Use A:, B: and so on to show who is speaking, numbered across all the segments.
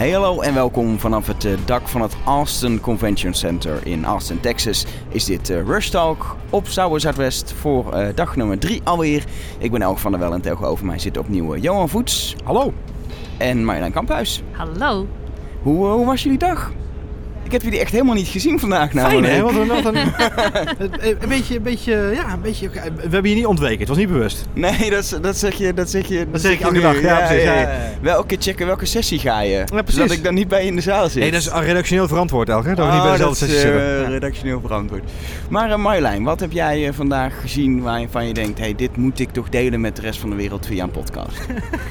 A: Hey hallo en welkom vanaf het uh, dak van het Austin Convention Center in Austin, Texas. Is dit uh, Rush Talk op Sauer Zuidwest voor uh, dag nummer 3 alweer. Ik ben Elk van der Wel en tegenover mij zit opnieuw Johan Voets.
B: Hallo.
A: En Marjolein Kamphuis.
C: Hallo.
A: Hoe, hoe was jullie dag? Ik heb jullie echt helemaal niet gezien vandaag
B: namelijk. Fijn hè? Wat, wat een, een, beetje, een beetje, ja, een beetje, we hebben je niet ontweken, het was niet bewust.
A: Nee, dat, dat zeg je, dat zeg je,
B: dat zeg ik elke dag. Ja, ja, precies, ja,
A: Welke checken welke sessie ga je? Ja, Zodat ik dan niet bij je in de zaal zit.
B: Nee, dat is redactioneel verantwoord Elke, dat we niet bij dezelfde sessie zitten.
A: Uh, redactioneel verantwoord. Maar uh, Marjolein, wat heb jij uh, vandaag gezien waarvan je denkt, hey, dit moet ik toch delen met de rest van de wereld via een podcast?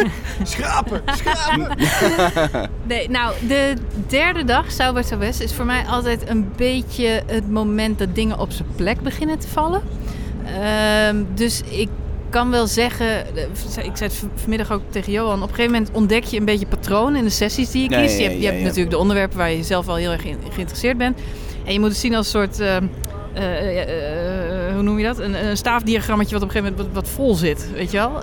B: schrapen, schrapen!
C: nee, nou, de derde dag, Sauber Southwest, is voor mij altijd een beetje het moment dat dingen op zijn plek beginnen te vallen. Ehm, dus ik kan wel zeggen, ik zei het vanmiddag ook tegen Johan, op een gegeven moment ontdek je een beetje patronen in de sessies die je kiest. je hebt, je hebt natuurlijk de onderwerpen waar je zelf al heel erg in, geïnteresseerd bent. En je moet het zien als een soort, uh, uh, hoe noem je dat? Een, een, staafdiagrammetje wat op een gegeven moment wat, vol zit, weet je wel.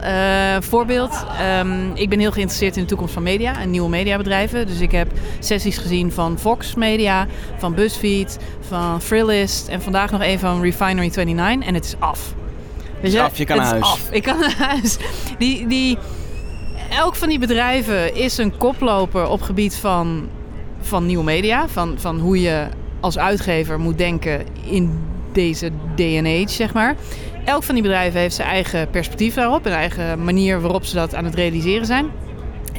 C: voorbeeld, um, ik ben heel geïnteresseerd in de toekomst van media en nieuwe mediabedrijven. Dus ik heb sessies gezien van Fox Media, van BuzzFeed, van Thrillist en vandaag nog een van Refinery 29 en het is af.
A: Weet je? Af, je kan naar huis.
C: Af. Ik kan naar huis. Die, die, elk van die bedrijven is een koploper op gebied van, van nieuwe media. Van, van hoe je als uitgever moet denken in deze day zeg maar. Elk van die bedrijven heeft zijn eigen perspectief daarop. Een eigen manier waarop ze dat aan het realiseren zijn.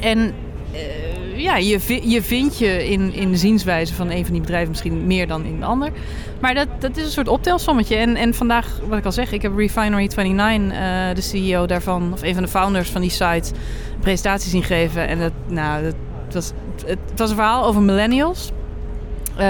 C: En uh, ja, je, je vindt je in, in de zienswijze van een van die bedrijven misschien meer dan in de ander. Maar dat, dat is een soort optelsommetje. En, en vandaag, wat ik al zeg, ik heb Refinery29, uh, de CEO daarvan, of een van de founders van die site, een presentatie zien geven. En dat, nou, dat was, het was een verhaal over millennials. Um,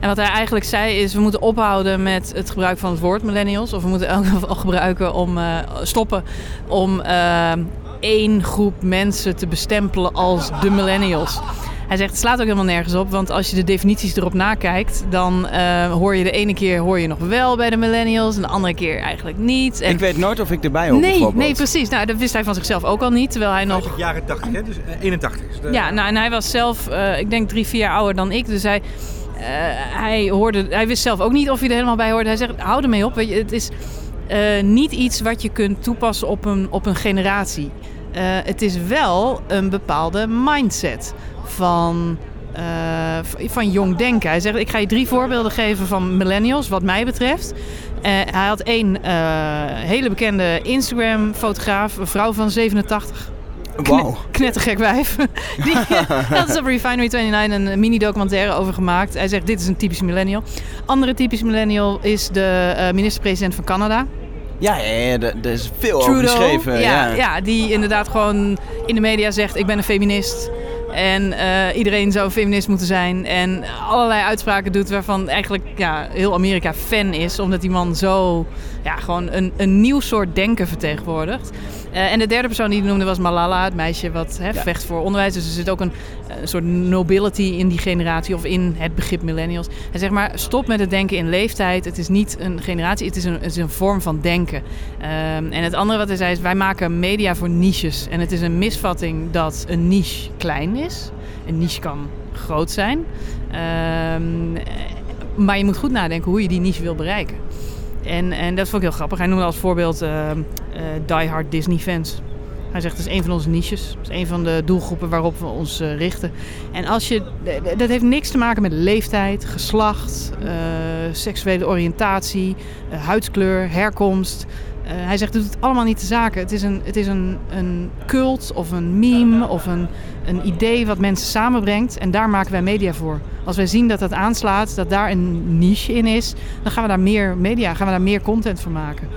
C: en wat hij eigenlijk zei is, we moeten ophouden met het gebruik van het woord millennials. Of we moeten elk geval gebruiken om uh, stoppen om uh, één groep mensen te bestempelen als de millennials. Hij zegt, het slaat ook helemaal nergens op. Want als je de definities erop nakijkt, dan uh, hoor je de ene keer hoor je nog wel bij de millennials. En de andere keer eigenlijk niet. En
A: ik weet nooit of ik erbij hoor.
C: Nee, nee, precies. Nou, dat wist hij van zichzelf ook al niet. Terwijl hij nog.
B: jaren 80, hè? Dus 81.
C: Dus Ja, nou, en hij was zelf, uh, ik denk drie, vier jaar ouder dan ik. Dus hij. Uh, hij, hoorde, hij wist zelf ook niet of hij er helemaal bij hoorde. Hij zegt, hou ermee op. Je, het is uh, niet iets wat je kunt toepassen op een, op een generatie. Uh, het is wel een bepaalde mindset van, van jong denken. Hij zegt, ik ga je drie voorbeelden geven van millennials, wat mij betreft. Hij had één hele bekende Instagram-fotograaf, een vrouw van 87.
A: Wow.
C: Knettergek wijf. Die, dat is op Refinery 29 een mini-documentaire over gemaakt. Hij zegt, dit is een typisch millennial. Andere typisch millennial is de uh, minister-president van Canada.
A: Ja, ja, ja er is veel Trudeau, over geschreven.
C: Ja, ja. ja, die inderdaad gewoon in de media zegt, ik ben een feminist. En uh, iedereen zou feminist moeten zijn. En allerlei uitspraken doet waarvan eigenlijk ja, heel Amerika fan is. Omdat die man zo ja, gewoon een, een nieuw soort denken vertegenwoordigt. Uh, en de derde persoon die hij noemde was Malala, het meisje wat vecht voor onderwijs. Dus er zit ook een, een, soort nobility in die generatie of in het begrip millennials. Hij zegt maar, stop met het denken in leeftijd. Het is niet een generatie, het is een, het is een vorm van denken. Um, en het andere wat hij zei is, wij maken media voor niches. En het is een misvatting dat een niche klein is. Een niche kan groot zijn. Um, maar je moet goed nadenken hoe je die niche wil bereiken. En, en dat vond ik heel grappig. Hij noemde als voorbeeld uh, uh, Die Hard Disney fans. Hij zegt, dat is een van onze niches. Dat is een van de doelgroepen waarop we ons uh, richten. En als je, dat heeft niks te maken met leeftijd, geslacht, seksuele oriëntatie, huidskleur, herkomst. Uh, hij zegt, doet het allemaal niet te zaken. Het is een, het is een, een cult of een meme of een, een idee wat mensen samenbrengt. En daar maken wij media voor. Als wij zien dat dat aanslaat, dat daar een niche in is, dan gaan we daar meer media, gaan we daar meer content voor maken.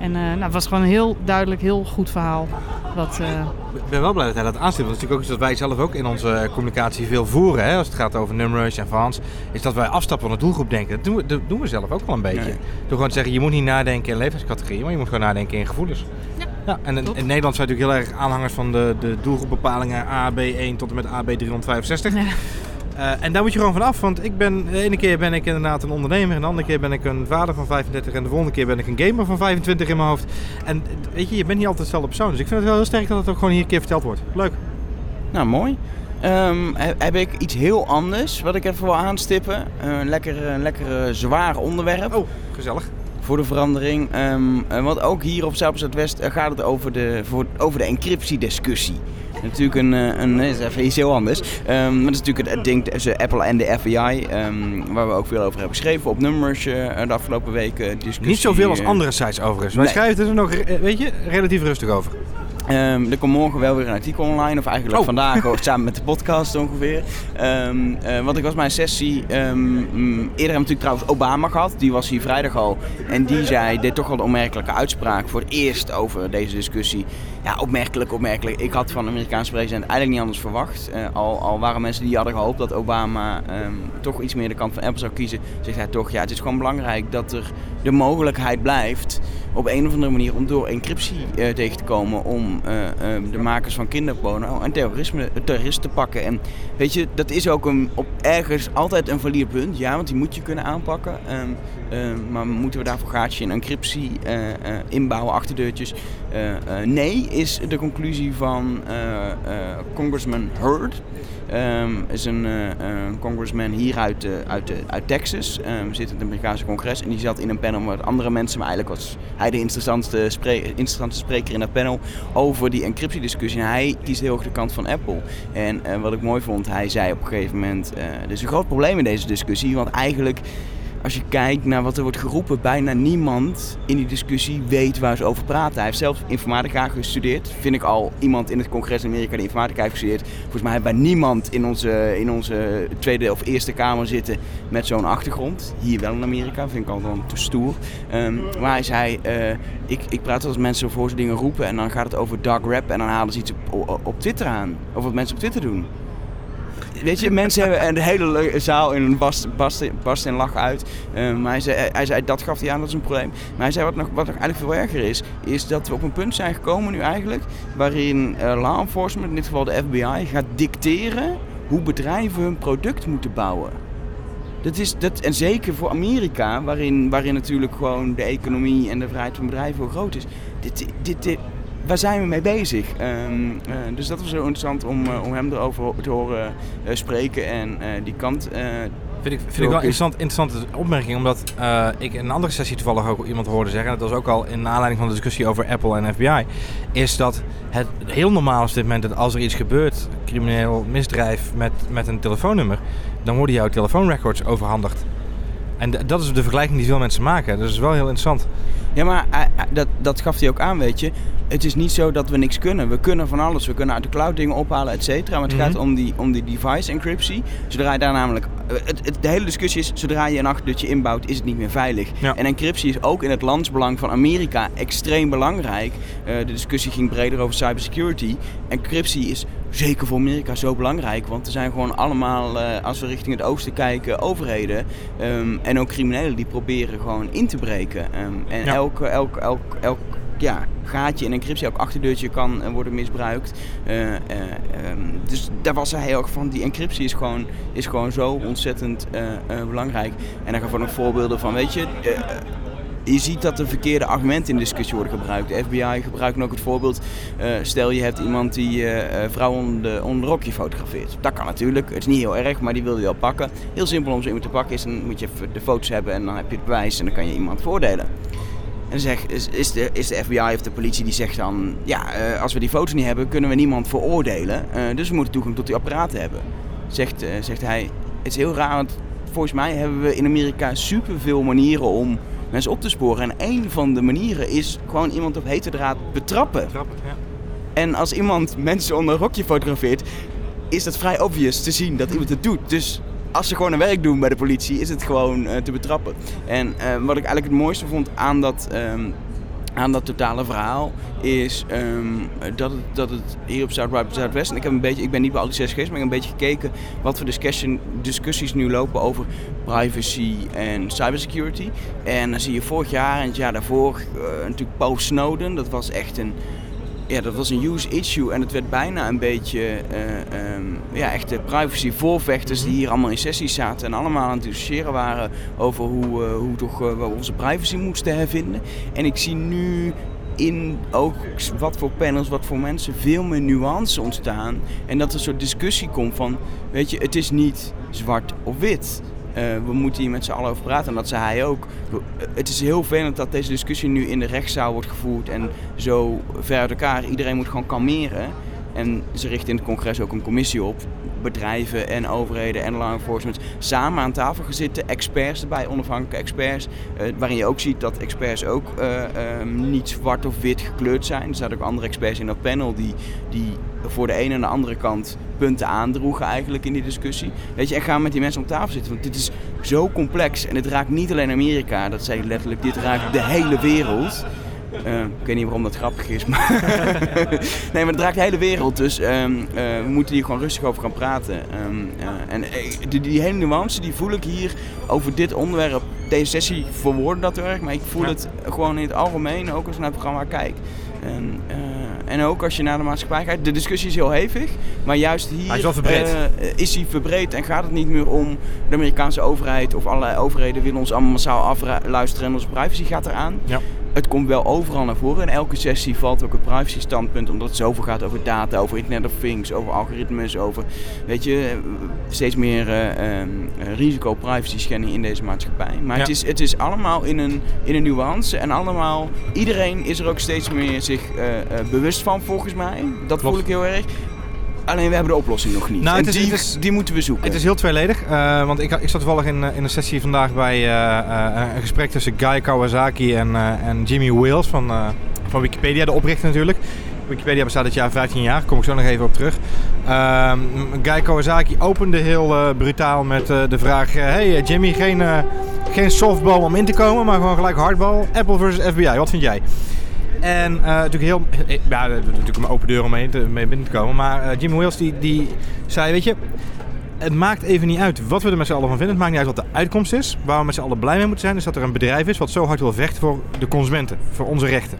C: En uh, nou, het was gewoon een heel duidelijk, heel goed verhaal. Wat, uh...
B: Ik ben wel blij dat hij dat aanstipt. Want het is natuurlijk ook iets dat wij zelf ook in onze communicatie veel voeren. Hè, als het gaat over numbers en fans. Is dat wij afstappen van de doelgroep denken. Dat doen we, dat doen we zelf ook wel een beetje. Nee. Door gewoon te zeggen, je moet niet nadenken in leeftijdscategorieën. Maar je moet gewoon nadenken in gevoelens. Ja. ja en in, in, Nederland zijn we natuurlijk heel erg aanhangers van de, de doelgroepbepalingen AB1 tot en met AB365. Ja. Uh, en daar moet je gewoon van af, want ik ben, de ene keer ben ik inderdaad een ondernemer, en de andere keer ben ik een vader van 35 en de volgende keer ben ik een gamer van 25 in mijn hoofd. En weet je, je bent niet altijd dezelfde persoon. Dus ik vind het wel heel sterk dat het ook gewoon hier een keer verteld wordt. Leuk.
A: Nou, mooi. Ehm, heb, ik iets heel anders wat ik even wil aanstippen. Een lekker, een lekker eh, zwaar onderwerp.
B: Oh, gezellig.
A: Voor de verandering. Ehm, eh, want ook hier op Zuid-West eh, gaat het over de, voor, over de encryptiediscussie. Natuurlijk een, eh, een, is even iets heel anders. Um, maar dat is natuurlijk het ding tussen Apple en de FBI. Um, waar we ook veel over hebben geschreven op nummers uh, de afgelopen weken. Discussie,
B: Niet zoveel als andere sites overigens. Wij nee. schrijven er nog, weet je, relatief rustig over.
A: Um, er komt morgen wel weer een artikel online, of eigenlijk oh. vandaag samen met de podcast ongeveer. Um, uh, want ik was mijn sessie. Um, eerder hebben we natuurlijk trouwens Obama gehad, die was hier vrijdag al. En die zei dit toch wel een opmerkelijke uitspraak voor het eerst over deze discussie. Ja, opmerkelijk, opmerkelijk. Ik had van de Amerikaanse president eigenlijk niet anders verwacht. Uh, al, al waren mensen die hadden gehoopt dat Obama toch iets meer de kant van Apple zou kiezen, zegt hij toch: ja, het is gewoon belangrijk dat er de mogelijkheid blijft op een of andere manier om door encryptie uh, tegen te komen om uh, uh, de makers van kinderporno en terrorisme, terroristen te pakken. En weet je, dat is ook een, op ergens altijd een valide punt, ja, want die moet je kunnen aanpakken. Maar moeten we daarvoor gaatje in encryptie inbouwen, achterdeurtjes? nee, is de conclusie van Congressman Hurd. Um, is een, uh, congressman hier uit, uh, uit, uh, uit Texas. Um, zit in het Amerikaanse congres. En die zat in een panel met andere mensen. Maar eigenlijk was hij de interessantste, spreker in dat panel. Over die encryptiediscussie. En hij kiest heel erg de kant van Apple. En wat ik mooi vond, hij zei op een gegeven moment... er is een groot probleem in deze discussie. Want eigenlijk als je kijkt naar wat er wordt geroepen, bijna niemand in die discussie weet waar ze over praten. Hij heeft zelf informatica gestudeerd. Vind ik al iemand in het congres in Amerika die informatica heeft gestudeerd. Volgens mij hebben wij niemand in onze, in onze tweede of eerste kamer zitten met zo'n achtergrond. Hier wel in Amerika, vind ik al dan te stoer. Um, maar hij zei, uh, ik, ik praat als mensen voor ze dingen roepen en dan gaat het over dark rap en dan halen ze iets op, op Twitter aan. Of wat mensen op Twitter doen weet je, mensen hebben een hele zaal in een bast, bast, bast in lach uit. Um, maar hij zei, hij zei, dat gaf hij aan, dat is een probleem. Maar hij zei, wat nog, wat nog eigenlijk veel erger is, is dat we op een punt zijn gekomen nu eigenlijk, waarin uh, law enforcement, in dit geval de FBI, gaat dicteren hoe bedrijven hun product moeten bouwen. Dat is, dat, en zeker voor Amerika, waarin, waarin natuurlijk gewoon de economie en de vrijheid van bedrijven heel groot is. Dit, dit, waar zijn we mee bezig? Um, uh, dus dat was zo interessant om, uh, om hem erover te horen uh, spreken en die kant.
B: Vind ik, vind ik wel interessant, interessante opmerking, omdat ik in een andere sessie toevallig ook iemand hoorde zeggen, en dat was ook al in aanleiding van de discussie over Apple en FBI, is dat het heel normaal is op dit moment dat als er iets gebeurt, crimineel misdrijf met, met een telefoonnummer, dan worden jouw telefoonrecords overhandigd. En dat is de vergelijking die veel mensen maken. Dat is wel heel interessant.
A: Ja, maar dat, dat gaf hij ook aan, weet je het is niet zo dat we niks kunnen. We kunnen van alles. We kunnen uit de cloud dingen ophalen, et cetera. Maar het gaat mhm. om die, om die device encryptie. Zodra je daar namelijk... Het, het, de hele discussie is, zodra je een achterdeurtje inbouwt, is het niet meer veilig. En encryptie is ook in het landsbelang van Amerika extreem belangrijk. Uh, de discussie ging breder over cybersecurity. Encryptie is zeker voor Amerika zo belangrijk. Want er zijn gewoon allemaal, uh, als we richting het oosten kijken, overheden um, en ook criminelen die proberen gewoon in te breken. Um, en ja. elk, elk, elk, elk ja, gaatje in encryptie, ook achterdeurtje kan uh, worden misbruikt. Uh, uh, um, dus daar was hij ook van, die encryptie is gewoon, is gewoon zo ontzettend belangrijk. En dan gaan we nog voorbeelden van, weet je, je ziet dat er verkeerde argumenten in discussie worden gebruikt. De FBI gebruikt ook het voorbeeld, stel je hebt iemand die vrouwen onder, onder rokje fotografeert. Dat kan natuurlijk, het is niet heel erg, maar die wil je wel pakken. Heel simpel om zo iemand te pakken is, dan moet je de foto's hebben en dan heb je het bewijs en dan kan je iemand voordelen. En zeg, is, de, is de FBI of de politie die zegt dan... Ja, uh, als we die foto's niet hebben, kunnen we niemand veroordelen. Uh, dus we moeten toegang tot die apparaten hebben. Zegt, uh, zegt hij, het is heel raar, want volgens mij hebben we in Amerika superveel manieren om mensen op te sporen. En een van de manieren is gewoon iemand op hete draad betrappen. betrappen ja. En als iemand mensen onder een rokje fotografeert, is dat vrij obvious te zien dat iemand het doet. Dus als ze gewoon een werk doen bij de politie, is het gewoon uh, te betrappen. En uh, wat ik eigenlijk het mooiste vond aan dat, um, aan dat totale verhaal, is um, dat, het, dat het hier op Zuid Zuidwest, en ik, heb een beetje, ik ben niet bij al die zes maar ik heb een beetje gekeken wat voor discussies nu lopen over privacy en cybersecurity. En dan zie je vorig jaar en het jaar daarvoor uh, natuurlijk Paul Snowden, dat was echt een ja, dat was een huge issue en het werd bijna een beetje uh, ja, echte privacy voorvechters die hier allemaal in sessies zaten en allemaal aan het discussiëren waren over hoe, uh, hoe toch uh, we onze privacy moesten hervinden. En ik zie nu in ook wat voor panels, wat voor mensen, veel meer nuance ontstaan. En dat er een soort discussie komt van, weet je, het is niet zwart of wit. Uh, we moeten hier met z'n allen over praten. En dat zei hij ook. Het is heel vervelend dat deze discussie nu in de rechtszaal wordt gevoerd en zo ver uit elkaar. Iedereen moet gewoon kalmeren. En ze richten in het congres ook een commissie op. Bedrijven en overheden en law enforcement samen aan tafel gaan zitten. Experts erbij, onafhankelijke experts. Uh, waarin je ook ziet dat experts ook uh, um, niet zwart of wit gekleurd zijn. Er zaten ook andere experts in dat panel die, die voor de ene en de andere kant punten aandroegen eigenlijk in die discussie. Weet je, en gaan met die mensen om tafel zitten. Want dit is zo complex en het raakt niet alleen Amerika. Dat zei letterlijk, dit raakt de hele wereld. Uh, ik weet niet waarom dat grappig is, maar nee, maar het draagt de hele wereld. Dus um, uh, we moeten hier gewoon rustig over gaan praten. Um, uh, en die, die, hele nuance die voel ik hier over dit onderwerp. Deze sessie verwoorden dat erg, maar ik voel ja. het gewoon in het algemeen, ook als ik naar het programma kijk. En, en ook als je naar de maatschappij kijkt, de discussie is heel hevig, maar juist hier
B: hij is,
A: is hij verbreed en gaat het niet meer om de Amerikaanse overheid of allerlei overheden willen ons allemaal massaal afluisteren en onze privacy gaat eraan.
B: Ja
A: het komt wel overal naar voren. In elke sessie valt ook een privacy standpunt, omdat het zoveel gaat over data, over Internet of Things, over algoritmes, over weet je, steeds meer uh, uh, risico privacy schending in deze maatschappij. Maar ja. het, is, het is allemaal in een, in een nuance en allemaal, iedereen is er ook steeds meer zich uh, bewust van volgens mij. Dat Klopt. voel ik heel erg. Alleen we hebben de oplossing nog niet.
B: Nou,
A: en
B: is,
A: die,
B: is,
A: die moeten we zoeken.
B: Het is heel tweeledig. Uh, want ik, ik zat toevallig in, in een sessie vandaag bij uh, uh, een gesprek tussen Guy Kawasaki en, en Jimmy Wales van, van Wikipedia, de oprichter natuurlijk. Wikipedia bestaat dit jaar 15 jaar, daar kom ik zo nog even op terug. Ehm, Guy Kawasaki opende heel brutaal met de vraag: Hey Jimmy, geen, geen softball om in te komen, maar gewoon gelijk hardbal. Apple versus FBI, wat vind jij? En uh, natuurlijk heel. Ja, natuurlijk een open deur om mee, te, binnen te komen. Maar uh, Jim Wales die, die zei: Weet je, het maakt even niet uit wat we er met z'n allen van vinden. Het maakt niet uit wat de uitkomst is. Waar we met z'n allen blij mee moeten zijn, is dat er een bedrijf is wat zo hard wil vechten voor de consumenten, voor onze rechten.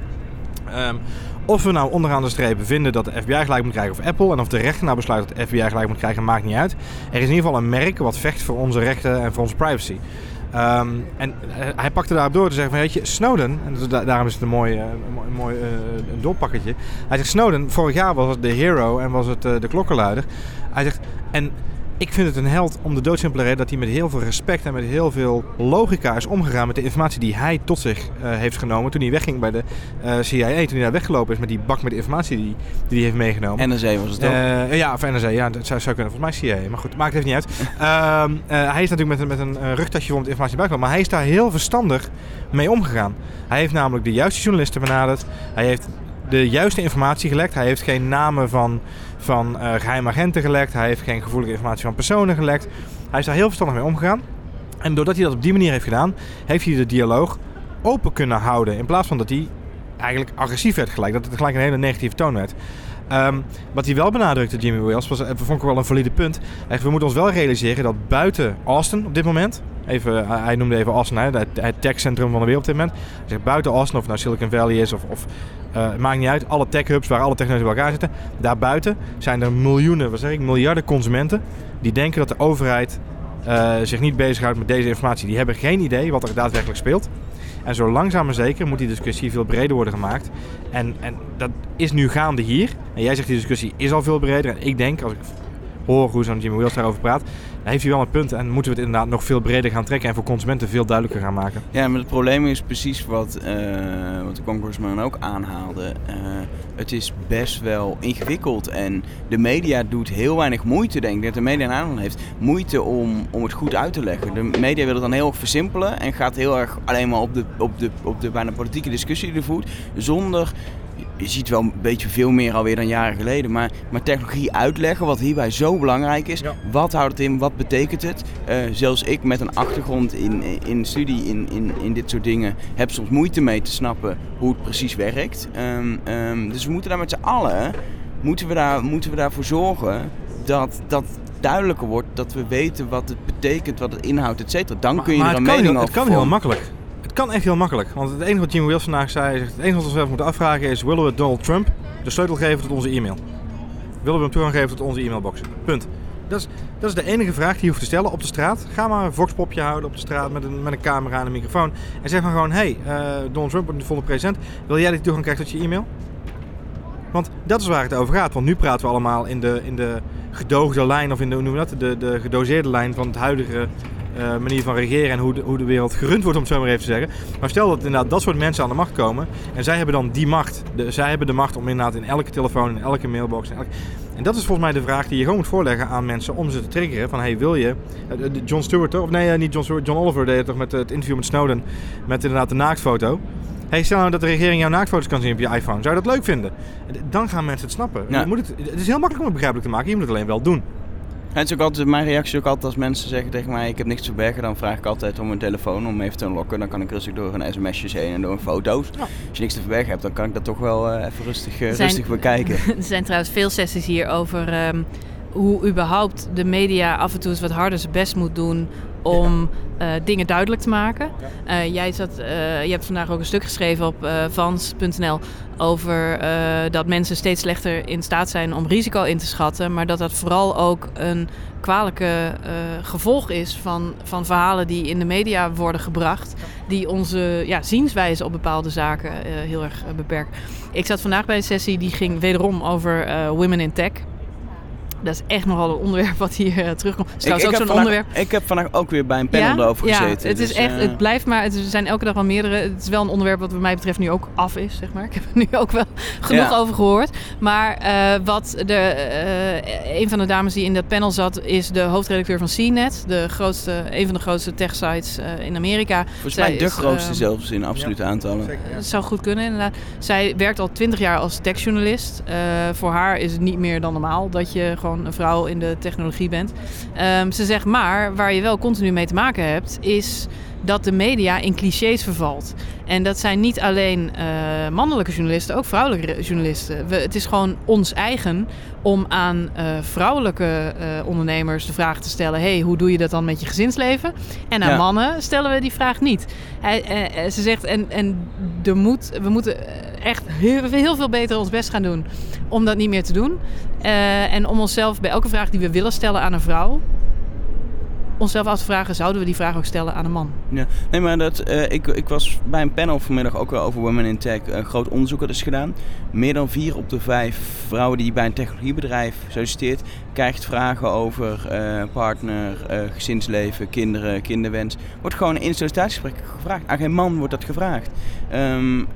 B: Um, of we nou onderaan de streep vinden dat de FBI gelijk moet krijgen of Apple. En of de rechter nou besluit dat de FBI gelijk moet krijgen, maakt niet uit. Er is in ieder geval een merk wat vecht voor onze rechten en voor onze privacy. Um, en hij pakte daarop door te zeggen van, weet je, Snowden, en da daarom is het een mooi, uh, een mooi een doorpakketje. Hij zegt, Snowden, vorig jaar was het de hero en was het uh, de klokkenluider. Hij zegt, en ik vind het een held om de doodsimpele reden dat hij met heel veel respect en met heel veel logica is omgegaan met de informatie die hij tot zich uh, heeft genomen toen hij wegging bij de uh, CIA. Toen hij daar weggelopen is met die bak met informatie die, die hij heeft meegenomen.
A: NRC was het ook?
B: Uh, ja, of NRC. Ja, dat zou, zou kunnen. Volgens mij CIA. Maar goed, maakt het even niet uit. hij is natuurlijk met, met een rugtasje vol met informatie. Maar hij is daar heel verstandig mee omgegaan. Hij heeft namelijk de juiste journalisten benaderd. Hij heeft de juiste informatie gelekt. Hij heeft geen namen van, van uh, geheime agenten gelekt. Hij heeft geen gevoelige informatie van personen gelekt. Hij is daar heel verstandig mee omgegaan. En doordat hij dat op die manier heeft gedaan, heeft hij de dialoog open kunnen houden. In plaats van dat hij eigenlijk agressief werd gelijk. Dat het gelijk een hele negatieve toon werd. Um, wat hij wel benadrukte, Jimmy Wales, was, vond ik wel een valide punt. We moeten ons wel realiseren dat buiten Austin op dit moment, even, hij noemde even Austin, hè, het, het techcentrum van de wereld op dit moment. Zegt buiten Austin, of nou Silicon Valley is of, of het maakt niet uit, alle tech hubs waar alle technologieën bij elkaar zitten. Daarbuiten zijn er miljoenen, wat zeg ik, miljarden consumenten die denken dat de overheid zich niet bezighoudt met deze informatie. Die hebben geen idee wat er daadwerkelijk speelt. En zo langzaam maar zeker moet die discussie veel breder worden gemaakt. En, en dat is nu gaande hier. En jij zegt die discussie is al veel breder. En ik denk, als ik hoor hoe zo'n Jimmy daarover praat, dan heeft hij wel een punt. En moeten we het inderdaad nog veel breder gaan trekken en voor consumenten veel duidelijker gaan maken.
A: Ja, maar het probleem is precies wat, uh, wat de congressman ook aanhaalde. Uh, het is best wel ingewikkeld en de media doet heel weinig moeite, denk ik, dat de media een aandacht heeft, moeite om, om het goed uit te leggen. De media wil het dan heel erg versimpelen en gaat heel erg alleen maar op de, op de, op de bijna politieke discussie die er voert, zonder je ziet wel een beetje veel meer alweer dan jaren geleden. Maar, maar technologie uitleggen, wat hierbij zo belangrijk is. Ja. Wat houdt het in? Wat betekent het? Uh, zelfs ik met een achtergrond in, in studie in, in, in dit soort dingen heb soms moeite mee te snappen hoe het precies werkt. Um, um, dus we moeten daar met z'n allen, moeten we, daar, moeten we daarvoor zorgen dat, dat duidelijker wordt. Dat we weten wat het betekent, wat het inhoudt, et cetera. Dan
B: maar,
A: kun je er een mening over
B: Het kan heel makkelijk. Kan echt heel makkelijk. Want het enige wat Jimmy Wales vandaag zei, het enige wat we zelf moeten afvragen is: willen we Donald Trump de sleutel geven tot onze e-mail? Willen we hem toegang geven tot onze e-mailbox? Punt. Dat is, dat is de enige vraag die je hoeft te stellen op de straat. Ga maar een voxpopje houden op de straat met een, met een camera en een microfoon. En zeg maar gewoon, hey, uh, Donald Trump de volgende president. Wil jij dat toegang krijgt tot je e-mail? Want dat is waar het over gaat. Want nu praten we allemaal in de, in de gedoogde lijn, of in de, hoe noemen we dat? De, de gedoseerde lijn van het huidige uh, manier van regeren en hoe de, hoe de wereld gerund wordt, om het zo maar even te zeggen. Maar stel dat inderdaad dat soort mensen aan de macht komen en zij hebben dan die macht. De, zij hebben de macht om inderdaad in elke telefoon, in elke mailbox. In elke... En dat is volgens mij de vraag die je gewoon moet voorleggen aan mensen om ze te triggeren. Van hey, wil je. Uh, John Stewart, of nee, niet John Stewart, John Oliver deed het toch met het interview met Snowden. Met inderdaad de naaktfoto. Hey, stel nou dat de regering jouw naaktfoto's kan zien op je iPhone. Zou je dat leuk vinden? Dan gaan mensen het snappen. Je moet het, het is heel makkelijk om het begrijpelijk te maken. Je moet het alleen wel doen.
A: Het is ook altijd, mijn reactie is ook altijd als mensen zeggen tegen mij ik heb niks te verbergen, dan vraag ik altijd om een telefoon om even te unlocken. Dan kan ik rustig door een sms'jes heen en door foto's. Als je niks te verbergen hebt, dan kan ik dat toch wel uh, even rustig, uh, zijn, rustig bekijken.
C: er zijn trouwens veel sessies hier over um, hoe überhaupt de media af en toe eens wat harder zijn best moet doen om uh, dingen duidelijk te maken. Uh, jij zat, uh, je hebt vandaag ook een stuk geschreven op vans.nl over dat mensen steeds slechter in staat zijn om risico in te schatten, maar dat dat vooral ook een kwalijke gevolg is van, van verhalen die in de media worden gebracht, die onze ja, zienswijze op bepaalde zaken heel erg beperken. Ik zat vandaag bij een sessie die ging wederom over women in tech. Dat is echt nogal een onderwerp wat hier uh, terugkomt.
A: ik, ik ook zo'n onderwerp. Ik heb vandaag ook weer bij een panel ja? erover gezeten.
C: Ja, het, is dus, echt, het eh, blijft maar. Het zijn elke dag wel meerdere. Het is wel een onderwerp wat wat mij betreft nu ook af is, zeg maar. Ik heb er nu ook wel genoeg over gehoord. Maar uh, wat de, een van de dames die in dat panel zat, is de hoofdredacteur van CNET. De grootste, een van de grootste tech sites in Amerika.
A: Volgens mij de grootste zelfs in absolute aantallen.
C: Dat zou goed kunnen, inderdaad. Zij werkt al twintig jaar als techjournalist. voor haar is het niet meer dan normaal dat je gewoon een vrouw in de technologie bent. Um, ze zegt maar, waar je wel continu mee te maken hebt, is dat de media in clichés vervalt. En dat zijn niet alleen uh, mannelijke journalisten, ook vrouwelijke journalisten. We, het is gewoon ons eigen om aan uh, vrouwelijke uh, ondernemers de vraag te stellen: hey, hoe doe je dat dan met je gezinsleven? En aan ja. mannen stellen we die vraag niet. Hij, ze zegt: en, en er moet, we moeten echt heel, heel, veel beter ons best gaan doen om dat niet meer te doen. en om onszelf bij elke vraag die we willen stellen aan een vrouw, onszelf af te vragen, zouden we die vraag ook stellen aan een man?
A: Ja, nee, maar dat, uh, ik, ik was bij een panel vanmiddag ook wel over Women in Tech. Een groot onderzoek dat is gedaan. Meer dan vier op de vijf vrouwen die bij een technologiebedrijf solliciteert, krijgt vragen over uh, partner, gezinsleven, kinderen, kinderwens. Wordt gewoon in sollicitatiegesprekken gevraagd. Aan geen man wordt dat gevraagd. Um, 62%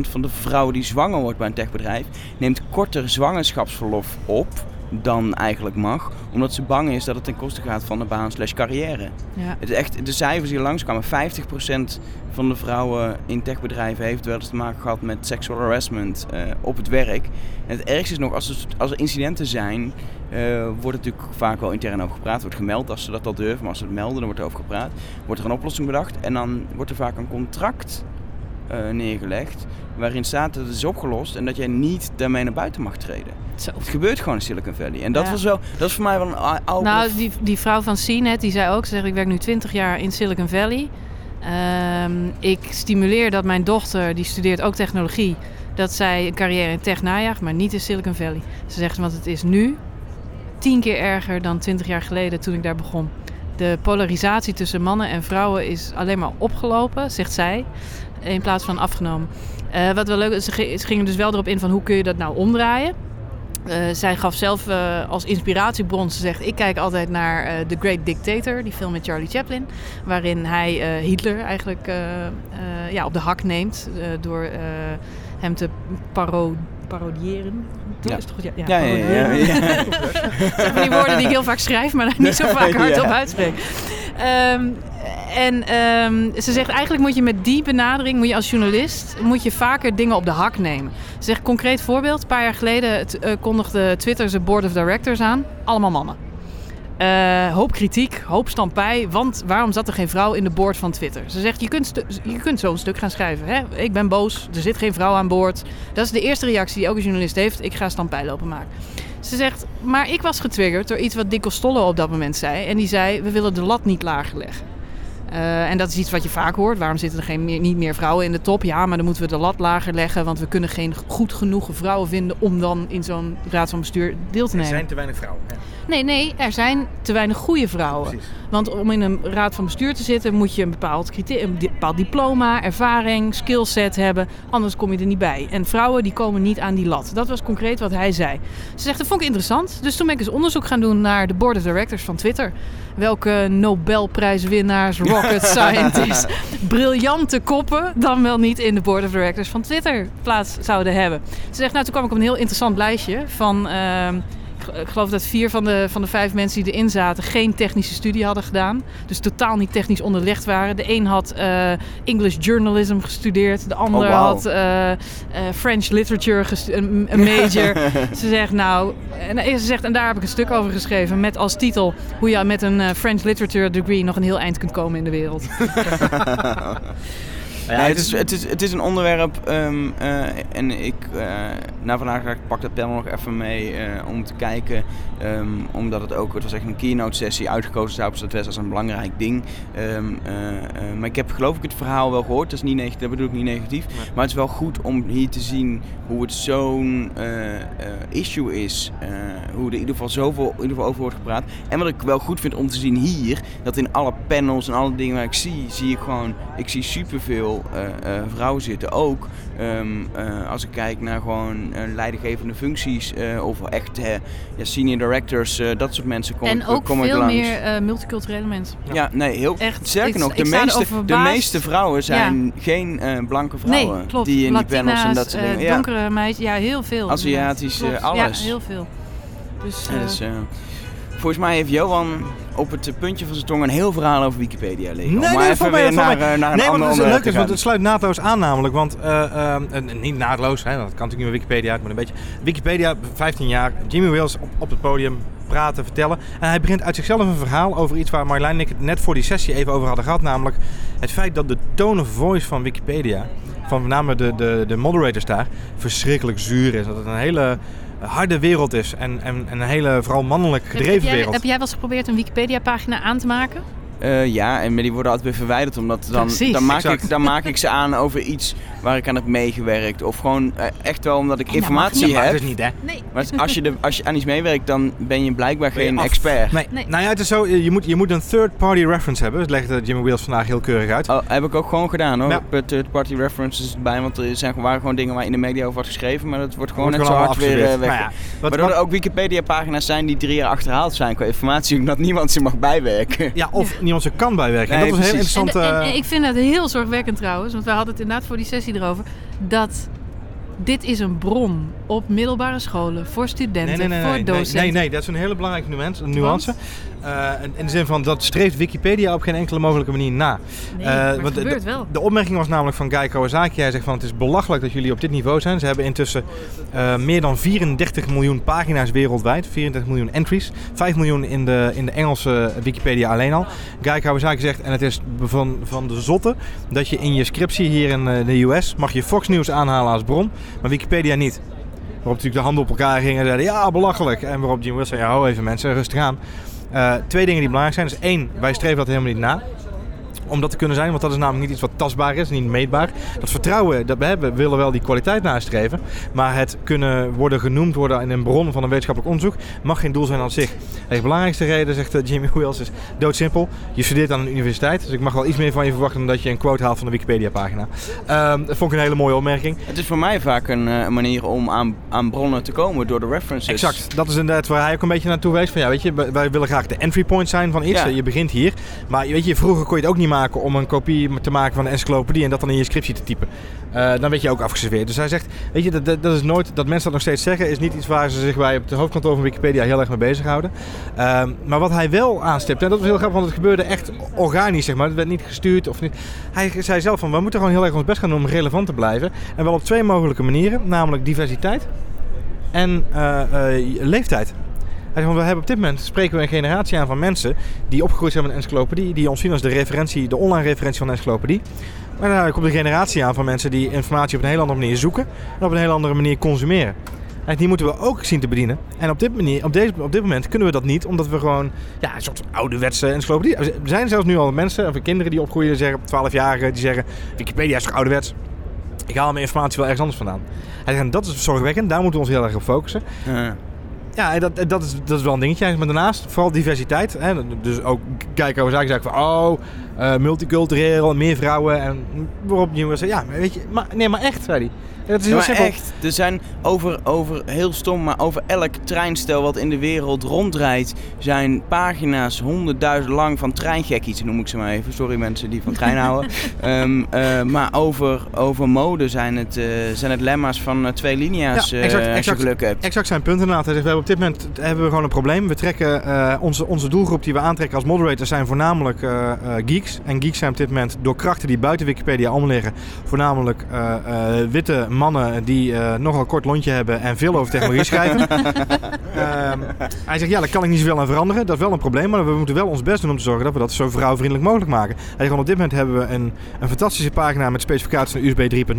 A: van de vrouwen die zwanger wordt bij een techbedrijf neemt korter zwangerschapsverlof op dan eigenlijk mag. Omdat ze bang is dat het ten koste gaat van de baan slash carrière. Ja. Het is echt, de cijfers die langskwamen, 50% van de vrouwen in techbedrijven heeft wel eens te maken gehad met sexual harassment uh, op het werk. En het ergste is nog, als er, als er incidenten zijn, uh, wordt natuurlijk vaak wel intern over gepraat. Wordt gemeld als ze dat al durven, maar als ze het melden, dan wordt er over gepraat. Wordt er een oplossing bedacht en dan wordt er vaak een contract uh, neergelegd waarin staat dat het is opgelost en dat jij niet daarmee naar buiten mag treden. Zo. Het gebeurt gewoon in Silicon Valley. En dat was wel, dat is voor mij wel een oude...
C: Nou, die, die vrouw van CNET, die zei ook, ze zegt ik werk nu 20 jaar in Silicon Valley. Um, ik stimuleer dat mijn dochter, die studeert ook technologie, dat zij een carrière in tech najaagt, maar niet in Silicon Valley. Ze zegt, want het is nu tien keer erger dan 20 jaar geleden toen ik daar begon. De polarisatie tussen mannen en vrouwen is alleen maar opgelopen, zegt zij, in plaats van afgenomen. Uh, wat wel leuk is, ze gingen dus wel erop in van hoe kun je dat nou omdraaien. Uh, zij gaf zelf uh, als inspiratiebron, ze zegt, ik kijk altijd naar The Great Dictator, die film met Charlie Chaplin, waarin hij Hitler eigenlijk ja, op de hak neemt door hem te paro parodiëren.
A: Ja.
C: Is toch, ja,
A: ja, ja, ja, ja, ja.
C: Dat zijn die woorden die ik heel vaak schrijf, maar niet zo vaak hardop uitspreek. Um, en um, ze zegt eigenlijk moet je met die benadering, moet je als journalist, moet je vaker dingen op de hak nemen. Ze zegt concreet voorbeeld, een paar jaar geleden uh, kondigde Twitter zijn board of directors aan. Allemaal mannen. Uh, hoop kritiek, hoop stampij, want waarom zat er geen vrouw in de board van Twitter? Ze zegt, je kunt, je kunt zo'n stuk gaan schrijven. Hè? Ik ben boos, er zit geen vrouw aan boord. Dat is de eerste reactie die elke journalist heeft. Ik ga stampij lopen maken. Ze zegt, maar ik was getriggerd door iets wat Dick Stolle op dat moment zei. En die zei, we willen de lat niet lager leggen. Eh, en dat is iets wat je vaak hoort. Waarom zitten er geen meer, niet meer vrouwen in de top? Ja, maar dan moeten we de lat lager leggen. Want we kunnen geen goed genoeg vrouwen vinden om dan in zo'n raad van bestuur deel te
B: Er
C: nemen.
B: zijn te weinig vrouwen. Ja.
C: Nee, nee, er zijn te weinig goede vrouwen.
B: Precies.
C: Want om in een raad van bestuur te zitten moet je een bepaald, een bepaald diploma, ervaring, skillset hebben. Anders kom je er niet bij. En vrouwen die komen niet aan die lat. Dat was concreet wat hij zei. Ze zegt, dat vond ik interessant. Dus toen ben ik eens onderzoek gaan doen naar de board of directors van Twitter. Welke Nobelprijswinnaars, rocket scientists, briljante koppen dan wel niet in de board of directors van Twitter plaats zouden hebben. Ze zegt, nou toen kwam ik op een heel interessant lijstje van... ehm, ik geloof dat vier van de, van de vijf mensen die erin zaten geen technische studie hadden gedaan. Dus totaal niet technisch onderlegd waren. De een had eh, English journalism gestudeerd. De ander
A: Oh,
C: had eh, eh, French literature, een, major. ze zegt nou, en ze zegt, en daar heb ik een stuk over geschreven. Met als titel hoe je met een French literature degree nog een heel eind kunt komen in de wereld.
B: Ja,
A: Nee,
B: het
A: is, het, is, het is een onderwerp ehm, eh, en ik, eh na vandaag ik pak dat panel nog even mee eh, om te kijken. ehm, omdat het ook, het was echt een keynote sessie uitgekozen zou op Zuidwest als een belangrijk ding. Ehm, eh, eh, maar ik heb geloof ik het verhaal wel gehoord, dat, is niet negatief, dat bedoel ik niet negatief.
B: Nee.
A: Maar het is wel goed om hier te zien hoe het zo'n issue is. hoe er in ieder geval zoveel in ieder geval over wordt gepraat. En wat ik wel goed vind om te zien hier, dat in alle panels en alle dingen waar ik zie, zie ik gewoon, ik zie superveel eh, eh, vrouwen zitten. Ook ehm, eh, als ik kijk naar gewoon leidinggevende functies of echt ja, senior directors, dat soort mensen komen
C: en ook
A: kom
C: veel
A: langs.
C: meer multiculturele mensen.
A: Ja, nee, heel
C: Echt, ik-
A: nog, de meeste, de meeste vrouwen zijn geen blanke
C: Nee,
A: vrouwen
C: klopt.
A: die in die panels en dat soort dingen.
C: Donkere meisjes, ja, heel veel.
A: Aziatisch, alles.
C: Ja, heel veel. Dus,
A: dus, volgens mij heeft Johan op het puntje van zijn tong een heel verhaal over Wikipedia liggen.
B: Nee,
A: maar
B: nee,
A: even
B: mij-
A: weer naar, eh, naar
B: Nee, want het is leuk, is, want het sluit naadloos aan namelijk. Want, eh, eh, niet naadloos, hè, dat kan natuurlijk niet met Wikipedia uit, maar een beetje. Wikipedia, 15 jaar, Jimmy Wales op, op het podium praten, vertellen. En hij begint uit zichzelf een verhaal over iets waar Marlijn en ik het net voor die sessie even over hadden gehad. Namelijk het feit dat de tone of voice van Wikipedia, van met name de, de, de moderators daar, verschrikkelijk zuur is. Dat het een hele harde wereld is en, en, en een hele vooral mannelijk
C: heb,
B: gedreven
C: jij,
B: wereld.
C: heb jij wel eens geprobeerd een Wikipedia-pagina aan te maken?
A: Eh, ja, en maar die worden altijd weer verwijderd, omdat dan,
C: Precies.
A: dan, maak
B: Exact.
A: ik, dan maak ik ze aan over iets waar ik aan heb meegewerkt. Of gewoon eh, echt wel omdat ik
C: En dat mag
A: informatie
C: niet.
B: Maar
A: heb.
B: dat is niet, hè?
C: Nee.
A: Maar als je, de, als je aan iets meewerkt, dan ben je blijkbaar
B: Ben je
A: geen
B: af.
A: expert.
B: Nee.
C: Nee.
B: Nou ja, het is zo, je moet, je moet een third-party reference hebben. Dat legt eh, Jimmy Wheels vandaag heel keurig uit.
A: Oh, heb ik ook gewoon gedaan hoor.
B: Ja.
A: Ik heb third party references bij, want er zijn, waren gewoon dingen waar in de media over wordt geschreven, maar dat wordt gewoon
B: Wordt
A: net zo
B: gewoon
A: hard weer eh, weg.
B: Nou ja, wat-
A: Waardoor
B: wat-
A: er ook Wikipedia-pagina's zijn die drie jaar achterhaald zijn qua informatie, omdat niemand ze mag bijwerken.
B: Ja, of niemand ze kan bijwerken. En
A: Nee,
B: dat was een heel.
C: En,
B: interessant...
C: en-
B: eh,
C: en ik vind dat heel zorgwekkend trouwens, want we hadden het inderdaad voor die sessie erover, dat dit is een bron op middelbare scholen voor studenten,
B: nee, nee, nee,
C: voor
B: nee,
C: docenten.
B: nee, nee, dat is een hele belangrijke nuance. Eh, in- de zin van, dat streeft Wikipedia op geen enkele mogelijke manier na.
C: Nee,
B: Eh,
C: maar
B: want
C: gebeurt wel.
B: De opmerking was namelijk van Guy Kawasaki. Hij zegt van het is belachelijk dat jullie op dit niveau zijn. Ze hebben intussen eh, meer dan 34 miljoen pagina's wereldwijd. 34 miljoen entries. 5 miljoen in de, in de Engelse Wikipedia alleen al. Guy Kawasaki zegt, en het is van, van de zotte, dat je in je scriptie hier in de US mag je Fox News aanhalen als bron, maar Wikipedia niet. Waarop natuurlijk de handen op elkaar gingen en zeiden, ja, belachelijk. En waarop Jim Wilson zei, ja, hou even mensen, rustig aan. Eh, twee dingen die belangrijk zijn. Dus één, wij streven dat helemaal niet na om dat te kunnen zijn. Want dat is namelijk niet iets wat tastbaar is, niet meetbaar. Dat vertrouwen, dat we hebben, willen wel die kwaliteit nastreven. Maar het kunnen worden genoemd worden in een bron van een wetenschappelijk onderzoek mag geen doel zijn aan zich. De belangrijkste reden, zegt eh, Jimmy Wales, is doodsimpel. Je studeert aan een universiteit, dus ik mag wel iets meer van je verwachten dan dat je een quote haalt van de Wikipedia-pagina. Ehm, dat vond ik een hele mooie opmerking.
A: Het is voor mij vaak een eh, manier om aan, aan bronnen te komen door de references.
B: Exact, dat is inderdaad waar hij ook een beetje naartoe wees. Van ja, weet je, wij- wij willen graag de entry point zijn van iets.
A: Ja.
B: Je begint hier. Maar weet je, vroeger kon je het ook niet maken om een kopie te maken van een encyclopedie en dat dan in je scriptie te typen. Eh, dan werd je ook afgeserveerd. Dus hij zegt, weet je, dat, dat, is nooit, dat mensen dat nog steeds zeggen, is niet iets waar ze zich bij op het hoofdkantoor van Wikipedia heel erg mee bezighouden. Ehm maar wat hij wel aanstipt, en dat was heel grappig, want het gebeurde echt organisch, zeg maar. Het werd niet gestuurd of niet. Hij zei zelf van, we moeten gewoon heel erg ons best gaan doen om relevant te blijven. En wel op twee mogelijke manieren, namelijk diversiteit en eh, eh, leeftijd. Hij want we hebben op dit moment spreken we een generatie aan van mensen die opgegroeid zijn met encyclopedie, die ons zien als de referentie, de online referentie van encyclopedie. Maar daarna komt een generatie aan van mensen die informatie op een heel andere manier zoeken en op een heel andere manier consumeren. En die moeten we ook zien te bedienen. En op dit, manier, op, deze, op dit moment kunnen we dat niet, omdat we gewoon ja, een soort ouderwetse encyclopedie... Er zijn zelfs nu al mensen, of kinderen die opgroeien, zeggen, 12-jarigen, die zeggen... Wikipedia is toch ouderwets? Ik haal mijn informatie wel ergens anders vandaan. Dat is zorgwekkend, daar moeten we ons heel erg op focussen.
A: Ja.
B: Ja, dat, dat, is, dat is wel een dingetje. Maar daarnaast vooral diversiteit. Hè? Dus ook kijken over zaken zeggen van... Oh, uh, multicultureel, meer vrouwen. En waarop je zeggen... Ja, weet je... Maar, nee, maar echt, zei hij.
A: Dat is heel ja, maar echt, er zijn over, over, heel stom, maar over elk treinstel wat in de wereld rondrijdt, zijn pagina's honderdduizend lang van treingekkies, noem ik ze maar even. Sorry mensen die van trein houden. um, uh, maar over, over mode zijn het, uh, zijn het lemma's van uh, twee linia's, ja, exact, exact, als je geluk hebt.
B: Exact zijn punten inderdaad. Hij zegt, we hebben op dit moment hebben we gewoon een probleem. We trekken, onze, onze doelgroep die we aantrekken als moderators zijn voornamelijk geeks. En geeks zijn op dit moment door krachten die buiten Wikipedia omliggen, voornamelijk witte mannen die uh, nogal kort lontje hebben en veel over technologie schrijven. uh, hij zegt, ja, daar kan ik niet zoveel aan veranderen. Dat is wel een probleem, maar we moeten wel ons best doen om te zorgen dat we dat zo vrouwvriendelijk mogelijk maken. Hij zegt, op dit moment hebben we een, een fantastische pagina met specificaties naar USB 3.0.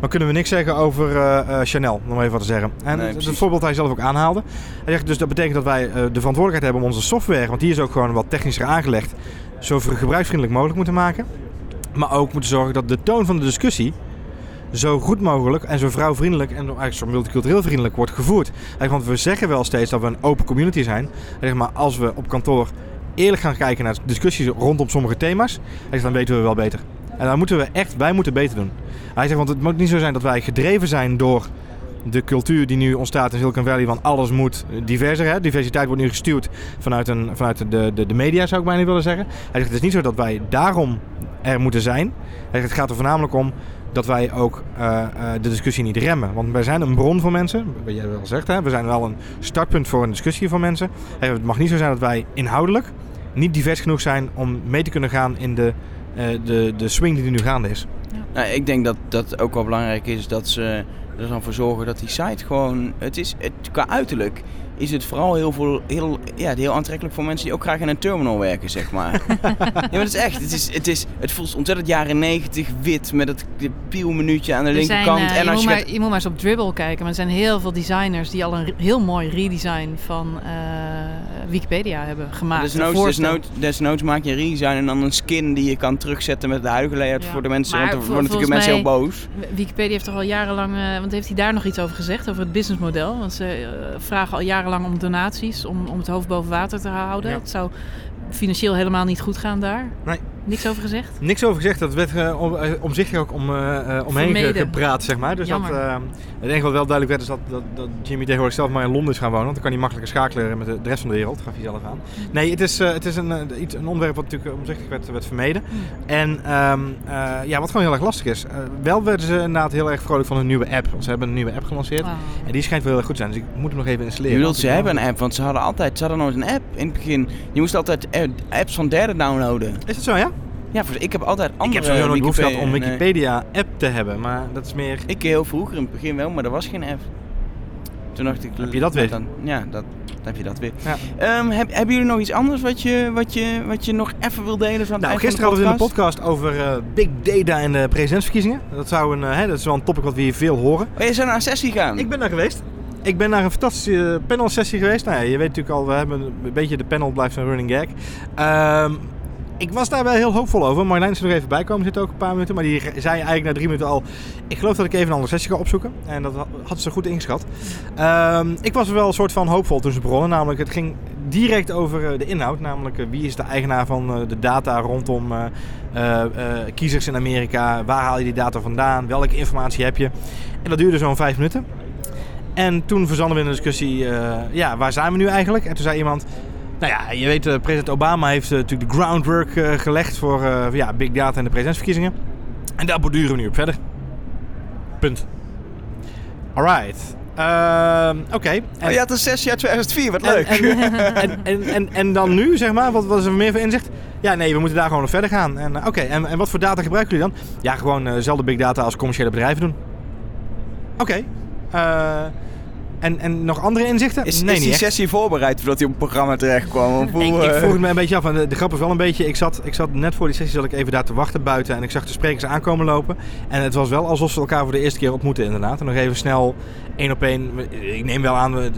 B: Maar kunnen we niks zeggen over uh, Chanel, om even wat te zeggen. En nee, dat voorbeeld hij zelf ook aanhaalde. Hij zegt, dus dat betekent dat wij de verantwoordelijkheid hebben om onze software, want die is ook gewoon wat technischer aangelegd, zo gebruiksvriendelijk mogelijk moeten maken. Maar ook moeten zorgen dat de toon van de discussie zo goed mogelijk en zo vrouwvriendelijk en eigenlijk zo multicultureel vriendelijk wordt gevoerd. Want we zeggen wel steeds dat we een open community zijn. Maar als we op kantoor eerlijk gaan kijken naar discussies rondom sommige thema's, dan weten we wel beter. En dan moeten we echt, wij moeten beter doen. Hij zegt, want het moet niet zo zijn dat wij gedreven zijn door de cultuur die nu ontstaat in Silicon Valley, want alles moet diverser. Hè? Diversiteit wordt nu gestuurd vanuit, een, vanuit de, de, de media, zou ik bijna willen zeggen. Hij zegt, het is niet zo dat wij daarom er moeten zijn. Hij zegt, het gaat er voornamelijk om dat wij ook uh, de discussie niet remmen. Want wij zijn een bron voor mensen, wat jij wel zegt, hè? we zijn wel een startpunt voor een discussie voor mensen. Het mag niet zo zijn dat wij inhoudelijk niet divers genoeg zijn om mee te kunnen gaan in de, uh, de, de swing die nu gaande is.
A: Ja. Nou, ik denk dat dat ook wel belangrijk is dat ze er dan voor zorgen dat die site gewoon, het is het, qua uiterlijk is het vooral heel, veel, heel, ja, heel aantrekkelijk voor mensen die ook graag in een terminal werken, zeg maar. ja, maar het is echt, het, is, het, is, het voelt ontzettend jaren 90 wit met het pielmenuutje aan de linkerkant.
C: Zijn, uh, en als je, moet maar, je moet maar eens op Dribble kijken, maar er zijn heel veel designers die al een heel mooi redesign van uh, Wikipedia hebben gemaakt.
A: Desnoods, desnoods, desnoods maak je een redesign en dan een skin die je kan terugzetten met de huidige layout voor de mensen, maar want er worden natuurlijk mensen heel boos.
C: Wikipedia heeft toch al jarenlang, uh, want heeft hij daar nog iets over gezegd, over het businessmodel? Want ze vragen al jarenlang om donaties om, om het hoofd boven water te houden. Het zou financieel helemaal niet goed gaan daar.
B: Nee.
C: Niks over gezegd?
B: Niks over gezegd. Dat werd uh, om, uh, omzichtig ook om, uh, omheen gepraat, zeg maar. Dus dat, het enige wat wel duidelijk werd is dat, dat, dat, Jimmy tegenwoordig zelf maar in Londen is gaan wonen. Want dan kan hij makkelijker schakelen met de, de rest van de wereld. Gaf hij zelf aan. Nee, het is, het is een, iets, een onderwerp wat natuurlijk omzichtig werd, werd vermeden. Mm. En um, ja, wat gewoon heel erg lastig is. wel werden ze inderdaad heel erg vrolijk van hun nieuwe app. Want ze hebben een nieuwe app gelanceerd. En die schijnt wel heel erg goed te zijn. Dus ik moet hem nog even installeren.
A: Je ze hebben een app, want ze hadden altijd, ze hadden nooit een app in het begin. Je moest altijd apps van derden downloaden.
B: Is dat zo, ja?
A: Ja, ik heb altijd andere
B: Ik heb sowieso nooit behoefte gehad om Wikipedia-app te hebben, maar dat is meer...
A: Ik heel vroeger in het begin wel, maar er was geen app. Toen dacht ik...
B: Heb je dat weer?
A: Dan, ja, dat, dan heb je dat weer. Ja. Um, heb, hebben jullie nog iets anders wat je, wat je, wat je nog even wil delen? Van
B: nou, gisteren hadden we in de podcast over uh, big data en de presidentsverkiezingen. Dat, zou een, uh, hè, dat is wel een topic wat we hier veel horen.
A: Oh, je zou naar een sessie gaan?
B: Ik ben daar geweest. Ik ben naar een fantastische panel sessie geweest. Nou, je weet natuurlijk al, we hebben een beetje de panel blijft een running gag. Um, ik was daar wel heel hoopvol over. Marlijn is er nog even bij komen zitten, ook een paar minuten. Maar die zei eigenlijk na drie minuten al... Ik geloof dat ik even een andere sessie ga opzoeken. En dat had ze goed ingeschat. Um, ik was wel een soort van hoopvol toen ze begonnen. Namelijk, het ging direct over eh, de inhoud. Namelijk, eh, wie is de eigenaar van eh, de data rondom kiezers in Amerika? Waar haal je die data vandaan? Welke informatie heb je? En dat duurde zo'n vijf minuten. En toen verzanden we in de discussie, ja, waar zijn we nu eigenlijk? En toen zei iemand, nou ja, je weet, uh, president Obama heeft uh, natuurlijk de groundwork uh, gelegd voor ja, big data en de presidentsverkiezingen. En daar borduren we nu op verder. Punt. Alright. Ehm, oké. Okay.
A: Oh, je had een sessie uit 2004, wat leuk.
B: En, en, en, en, dan nu, zeg maar, wat, wat is er meer voor inzicht? Ja, nee, we moeten daar gewoon nog verder gaan. En, oké, en, en wat voor data gebruiken jullie dan? Ja, gewoon dezelfde big data als commerciële bedrijven doen. Oké. En, en nog andere inzichten?
A: Is,
B: nee,
A: is die
B: echt.
A: sessie voorbereid voordat hij op het programma terecht kwam? Hoe,
B: Ik, ik
A: eh,
B: vroeg het me een beetje af. En de, de grap is wel een beetje. Ik zat, ik zat net voor die sessie zat ik even daar te wachten buiten. En ik zag de sprekers aankomen lopen. En het was wel alsof ze elkaar voor de eerste keer ontmoeten, inderdaad. En nog even snel één op één. Ik neem wel aan.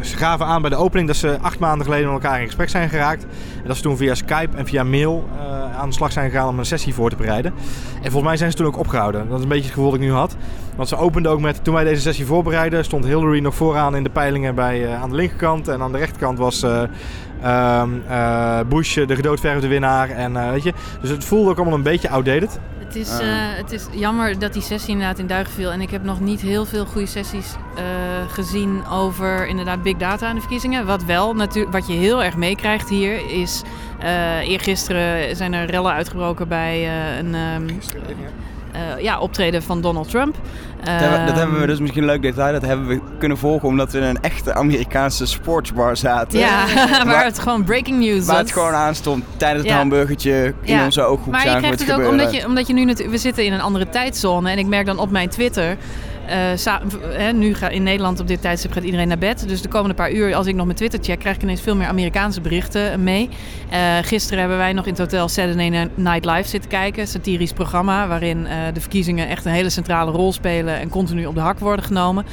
B: Ze gaven aan bij de opening dat ze acht maanden geleden met elkaar in gesprek zijn geraakt. En dat ze toen via Skype en via mail eh, aan de slag zijn gegaan om een sessie voor te bereiden. En volgens mij zijn ze toen ook opgehouden. Dat is een beetje het gevoel dat ik nu had. Want ze openden ook met, toen wij deze sessie voorbereiden, stond Hillary nog vooraan in de peilingen bij, eh, aan de linkerkant. En aan de rechterkant was eh, ehm, eh, Bush de gedoodverfde winnaar. En, eh, weet je, dus het voelde ook allemaal een beetje outdated.
C: Het is, het is jammer dat die sessie inderdaad in duigen viel. En ik heb nog niet heel veel goede sessies eh, gezien over inderdaad big data en de verkiezingen. Wat wel natuurlijk, wat je heel erg meekrijgt hier is... eh eergisteren zijn er rellen uitgebroken bij eh, een ehm, eh, ja, optreden van Donald Trump.
A: dat, hebben, dat hebben we
C: Ehm,
A: dus misschien een leuk detail. Dat hebben we kunnen volgen omdat we in een echte Amerikaanse sportsbar zaten.
C: Ja, waar
A: Waar-
C: het gewoon breaking news
A: Waar
C: was.
A: het gewoon aan stond tijdens het
C: Ja.
A: hamburgertje in
C: Ja.
A: onze ooghoek
C: Maar je krijgt
A: het
C: het ook omdat je, omdat je nu natuurlijk... We zitten in een andere tijdzone. En ik merk dan op mijn Twitter... eh, nu ga, in Nederland op dit tijdstip gaat iedereen naar bed. Dus de komende paar uur, als ik nog mijn Twitter check... krijg ik ineens veel meer Amerikaanse berichten mee. Eh, gisteren hebben wij nog in het hotel Saturday Night Live zitten kijken. Satirisch programma waarin eh, de verkiezingen echt een hele centrale rol spelen... en continu op de hak worden genomen.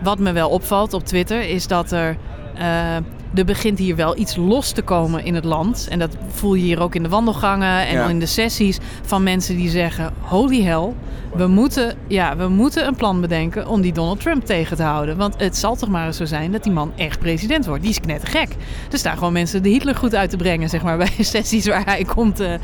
C: Wat me wel opvalt op Twitter is dat er... eh, er begint hier wel iets los te komen in het land. En dat voel je hier ook in de wandelgangen en
A: Ja.
C: in de sessies van mensen die zeggen: Holy hell, we moeten, ja, we moeten een plan bedenken om die Donald Trump tegen te houden. Want het zal toch maar zo zijn dat die man echt president wordt. Die is knettergek. Er staan gewoon mensen de Hitler goed uit te brengen, zeg maar, bij sessies waar hij komt, eh,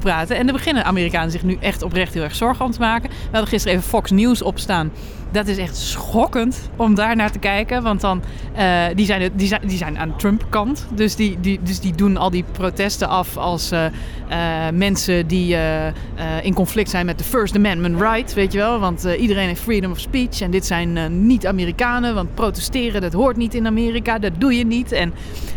C: praten. En er beginnen Amerikanen zich nu echt oprecht heel erg zorgen om te maken. We hadden gisteren even Fox News opstaan. Dat is echt schokkend om daar naar te kijken. Want dan, eh, die, zijn, die, zijn, die zijn aan Trump-kant. Dus die, die, dus die doen al die protesten af als eh, mensen die in conflict zijn met de First Amendment right. Weet je wel? Want eh, iedereen heeft freedom of speech. En dit zijn eh, niet-Amerikanen. Want protesteren, dat hoort niet in Amerika. Dat doe je niet. En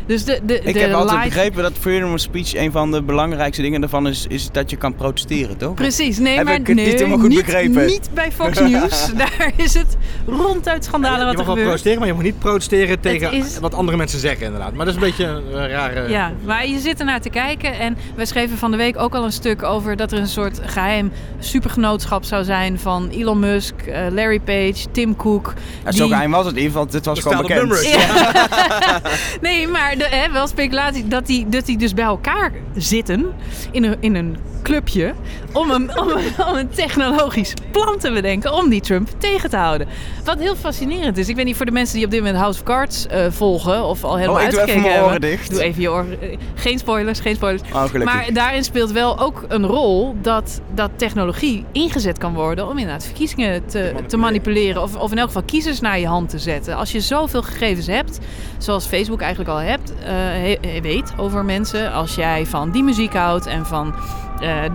C: dus de, de,
A: Ik
C: de
A: heb altijd begrepen dat freedom of speech een van de belangrijkste dingen daarvan is, is dat je kan protesteren, toch?
C: Precies, nee,
A: Heb
C: maar
A: ik het niet helemaal goed
C: niet,
A: begrepen?
C: niet bij Fox News. Daar is het ronduit schandalen
B: je
C: wat
B: mag
C: er
B: wel
C: gebeurt.
B: protesteren, maar je mag niet protesteren tegen
C: is-
B: wat andere mensen zeggen inderdaad. Maar dat is een beetje een rare...
C: Ja, maar je zit ernaar te kijken en wij schreven van de week ook al een stuk over dat er een soort geheim supergenootschap zou zijn van Elon Musk, eh, Larry Page, Tim Cook.
A: Ja, Zo geheim was het in ieder geval, dit was gewoon bekend.
C: Ja. nee, maar de, wel speculatie dat die, dat die dus bij elkaar zitten in een, in een clubje om een, om, een, om een technologisch plan te bedenken om die Trump tegen te houden. Wat heel fascinerend is. Ik weet niet voor de mensen die op dit moment House of Cards eh, volgen of al helemaal
A: Oh, doe even oren dicht.
C: Doe even je oren. eh, Geen spoilers, geen spoilers.
A: Oh.
C: Maar daarin speelt wel ook een rol dat, dat technologie ingezet kan worden om inderdaad verkiezingen te, te manipuleren. Of, of in elk geval kiezers naar je hand te zetten. Als je zoveel gegevens hebt, zoals Facebook eigenlijk al hebt, eh, weet over mensen. Als jij van die muziek houdt en van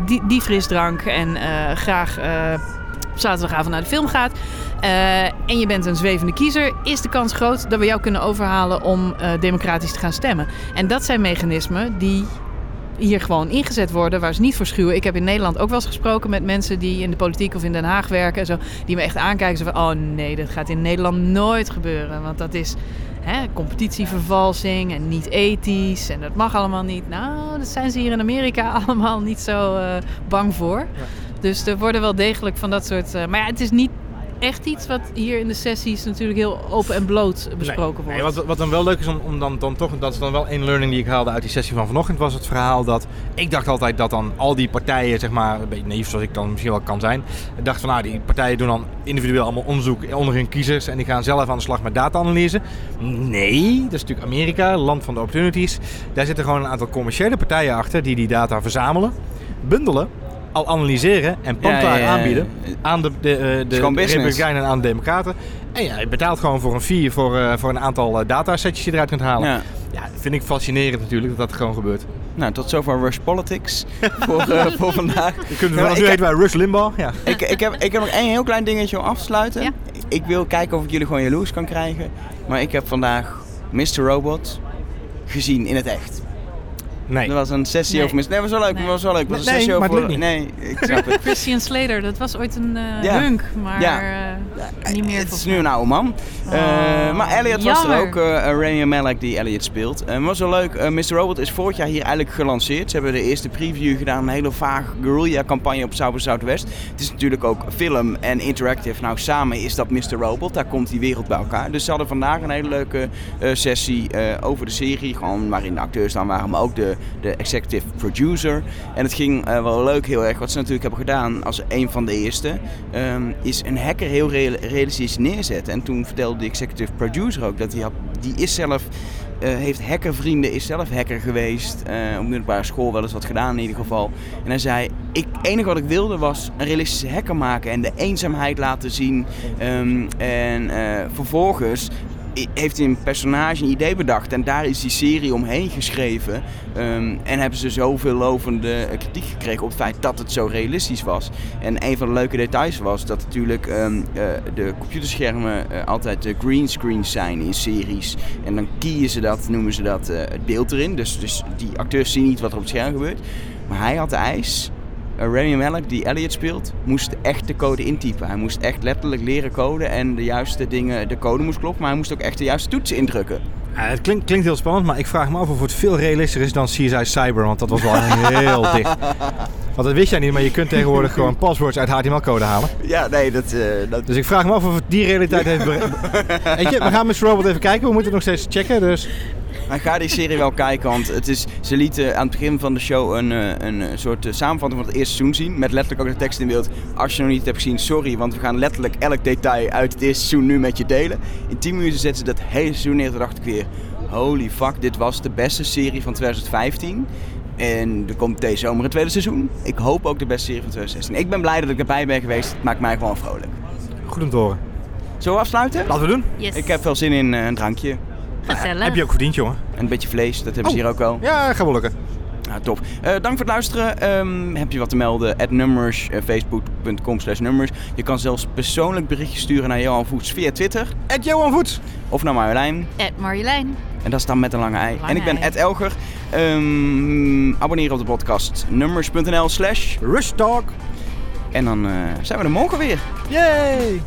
C: die, die frisdrank en eh, graag eh, op zaterdagavond naar de film gaat. eh, en je bent een zwevende kiezer, is de kans groot dat we jou kunnen overhalen om eh, democratisch te gaan stemmen. En dat zijn mechanismen die hier gewoon ingezet worden, waar ze niet voor schuwen. Ik heb in Nederland ook wel eens gesproken met mensen die in de politiek of in Den Haag werken en zo, die me echt aankijken. Zo van, oh nee, dat gaat in Nederland nooit gebeuren, want dat is hè, competitievervalsing en niet ethisch en dat mag allemaal niet. Nou, dat zijn ze hier in Amerika allemaal niet zo eh, bang voor. Dus er worden wel degelijk van dat soort. eh, maar ja, het is niet echt iets wat hier in de sessies natuurlijk heel open en bloot besproken
B: Nee,
C: wordt.
B: wat, wat dan wel leuk is om, om dan, dan toch, dat is dan wel één learning die ik haalde uit die sessie van vanochtend, was het verhaal dat ik dacht altijd dat dan al die partijen, zeg maar, een beetje naïef zoals ik dan misschien wel kan zijn, ik dacht van nou, die partijen doen dan individueel allemaal onderzoek onder hun kiezers en die gaan zelf aan de slag met data-analyse. Nee, dat is natuurlijk Amerika, land van de opportunities. Daar zitten gewoon een aantal commerciële partijen achter die die data verzamelen, bundelen, al analyseren en panklaar
A: Ja, ja, ja.
B: aanbieden aan de, de, eh, de. Republikeinen en aan de Democraten. En ja, je betaalt gewoon voor een fee voor, eh, voor een aantal eh, datasetjes die je eruit kunt halen. Ja.
A: Ja.
B: vind ik fascinerend natuurlijk dat dat gewoon gebeurt.
A: Nou, tot zover Rush Politics voor, eh, voor vandaag.
B: Je kunt vanaf
A: ik
B: nu weten wij Rush Limbaugh. Ja.
A: ik, ik, heb, ik heb nog één heel klein dingetje om af te sluiten.
C: Ja.
A: Ik wil kijken of ik jullie gewoon jaloers kan krijgen. Maar ik heb vandaag Mr. Robot gezien in het echt.
B: Nee.
A: Er was een sessie
C: Nee.
A: over mis. Nee, was wel leuk.
C: Nee.
A: was wel leuk. was een
B: Nee,
A: sessie
B: maar het
A: over.
B: lukt niet.
A: Nee, ik snap het.
C: Christian Slater, dat was ooit een eh,
A: Ja.
C: hunk, maar
A: Ja.
C: eh, niet meer
A: Het is nu een oude man.
C: Oh,
A: Eh, maar Elliot was er ook. eh Rami Malek die Elliot speelt. Eh, was wel leuk. eh, Mr. Robot is vorig jaar hier eigenlijk gelanceerd. Ze hebben de eerste preview gedaan. Een hele vage guerrilla campagne op South Southwest. Het is natuurlijk ook film en interactive. Nou, samen is dat Mr. Robot. Daar komt die wereld bij elkaar. Dus ze hadden vandaag een hele leuke eh, sessie eh, over de serie. Gewoon waarin de acteurs dan waren, maar ook de, de executive producer. En het ging eh, wel leuk heel erg. Wat ze natuurlijk hebben gedaan als een van de eerste. ehm, is een hacker heel real- realistisch neerzetten. En toen vertelde de executive producer ook dat hij had, die is zelf eh, heeft hackervrienden, is zelf hacker geweest. eh op middelbare school wel eens wat gedaan in ieder geval. En hij zei, ik, het enige wat ik wilde was een realistische hacker maken en de eenzaamheid laten zien. Ehm, en vervolgens heeft hij een personage, een idee bedacht en daar is die serie omheen geschreven. Ehm, en hebben ze zoveel lovende eh, kritiek gekregen op het feit dat het zo realistisch was. En een van de leuke details was dat natuurlijk ehm, eh, de computerschermen eh, altijd de greenscreens zijn in series. En dan kiezen ze dat, noemen ze dat, het beeld erin. Dus, dus die acteurs zien niet wat er op het scherm gebeurt. Maar hij had de eis. Uh, Rami Malek, die Elliot speelt, moest echt de code intypen. Hij moest echt letterlijk leren coden en de juiste dingen, de code moest kloppen, maar hij moest ook echt de juiste toetsen indrukken.
B: Ja, het klinkt, klinkt heel spannend, maar ik vraag me af of het veel realistischer is dan CSI Cyber, want dat was wel heel dicht. Want dat wist jij niet, maar je kunt tegenwoordig gewoon passwords uit HTML-code halen.
A: Ja, nee, dat, eh, dat
B: Dus ik vraag me af of het die realiteit heeft bereikt. Weet je, we gaan Mr. Robot even kijken, we moeten het nog steeds checken, dus...
A: Maar ga die serie wel kijken, want het is, ze lieten aan het begin van de show een, eh, een eh, soort eh, samenvatting van het eerste seizoen zien. Met letterlijk ook de tekst in beeld. Als je nog niet hebt gezien, sorry, want we gaan letterlijk elk detail uit het eerste seizoen nu met je delen. In 10 minuten zetten ze dat hele seizoen neer. Toen dacht ik weer, holy fuck, dit was de beste serie van 2015. En er komt deze zomer een tweede seizoen. Ik hoop ook de beste serie van 2016. Ik ben blij dat ik erbij ben geweest. Het maakt mij gewoon vrolijk.
B: Goed om te horen.
A: Zullen we afsluiten?
B: Laten we doen.
C: Yes.
A: Ik heb veel zin in een drankje.
C: Gezellig.
B: Heb je ook verdiend, jongen.
A: En een beetje vlees, dat hebben ze
B: Oh.
A: hier ook al.
B: Ja, gaat wel lukken.
A: Nou, top. Eh, dank voor het luisteren. Ehm, heb je wat te melden? At numbers, eh, facebook.com slash numbers. Je kan zelfs persoonlijk berichtjes sturen naar Johan Voets via Twitter.
B: Ed Johan Voets.
A: Of naar Marjolein.
C: Ed Marjolein.
A: En dat is dan met een lange ei.
C: Lange
A: en ik ben
C: ei.
A: Ed Elger. Ehm, abonneer op de podcast numbers.nl slash.
B: Rush Talk.
A: En dan eh, zijn we er morgen weer.
B: Yay!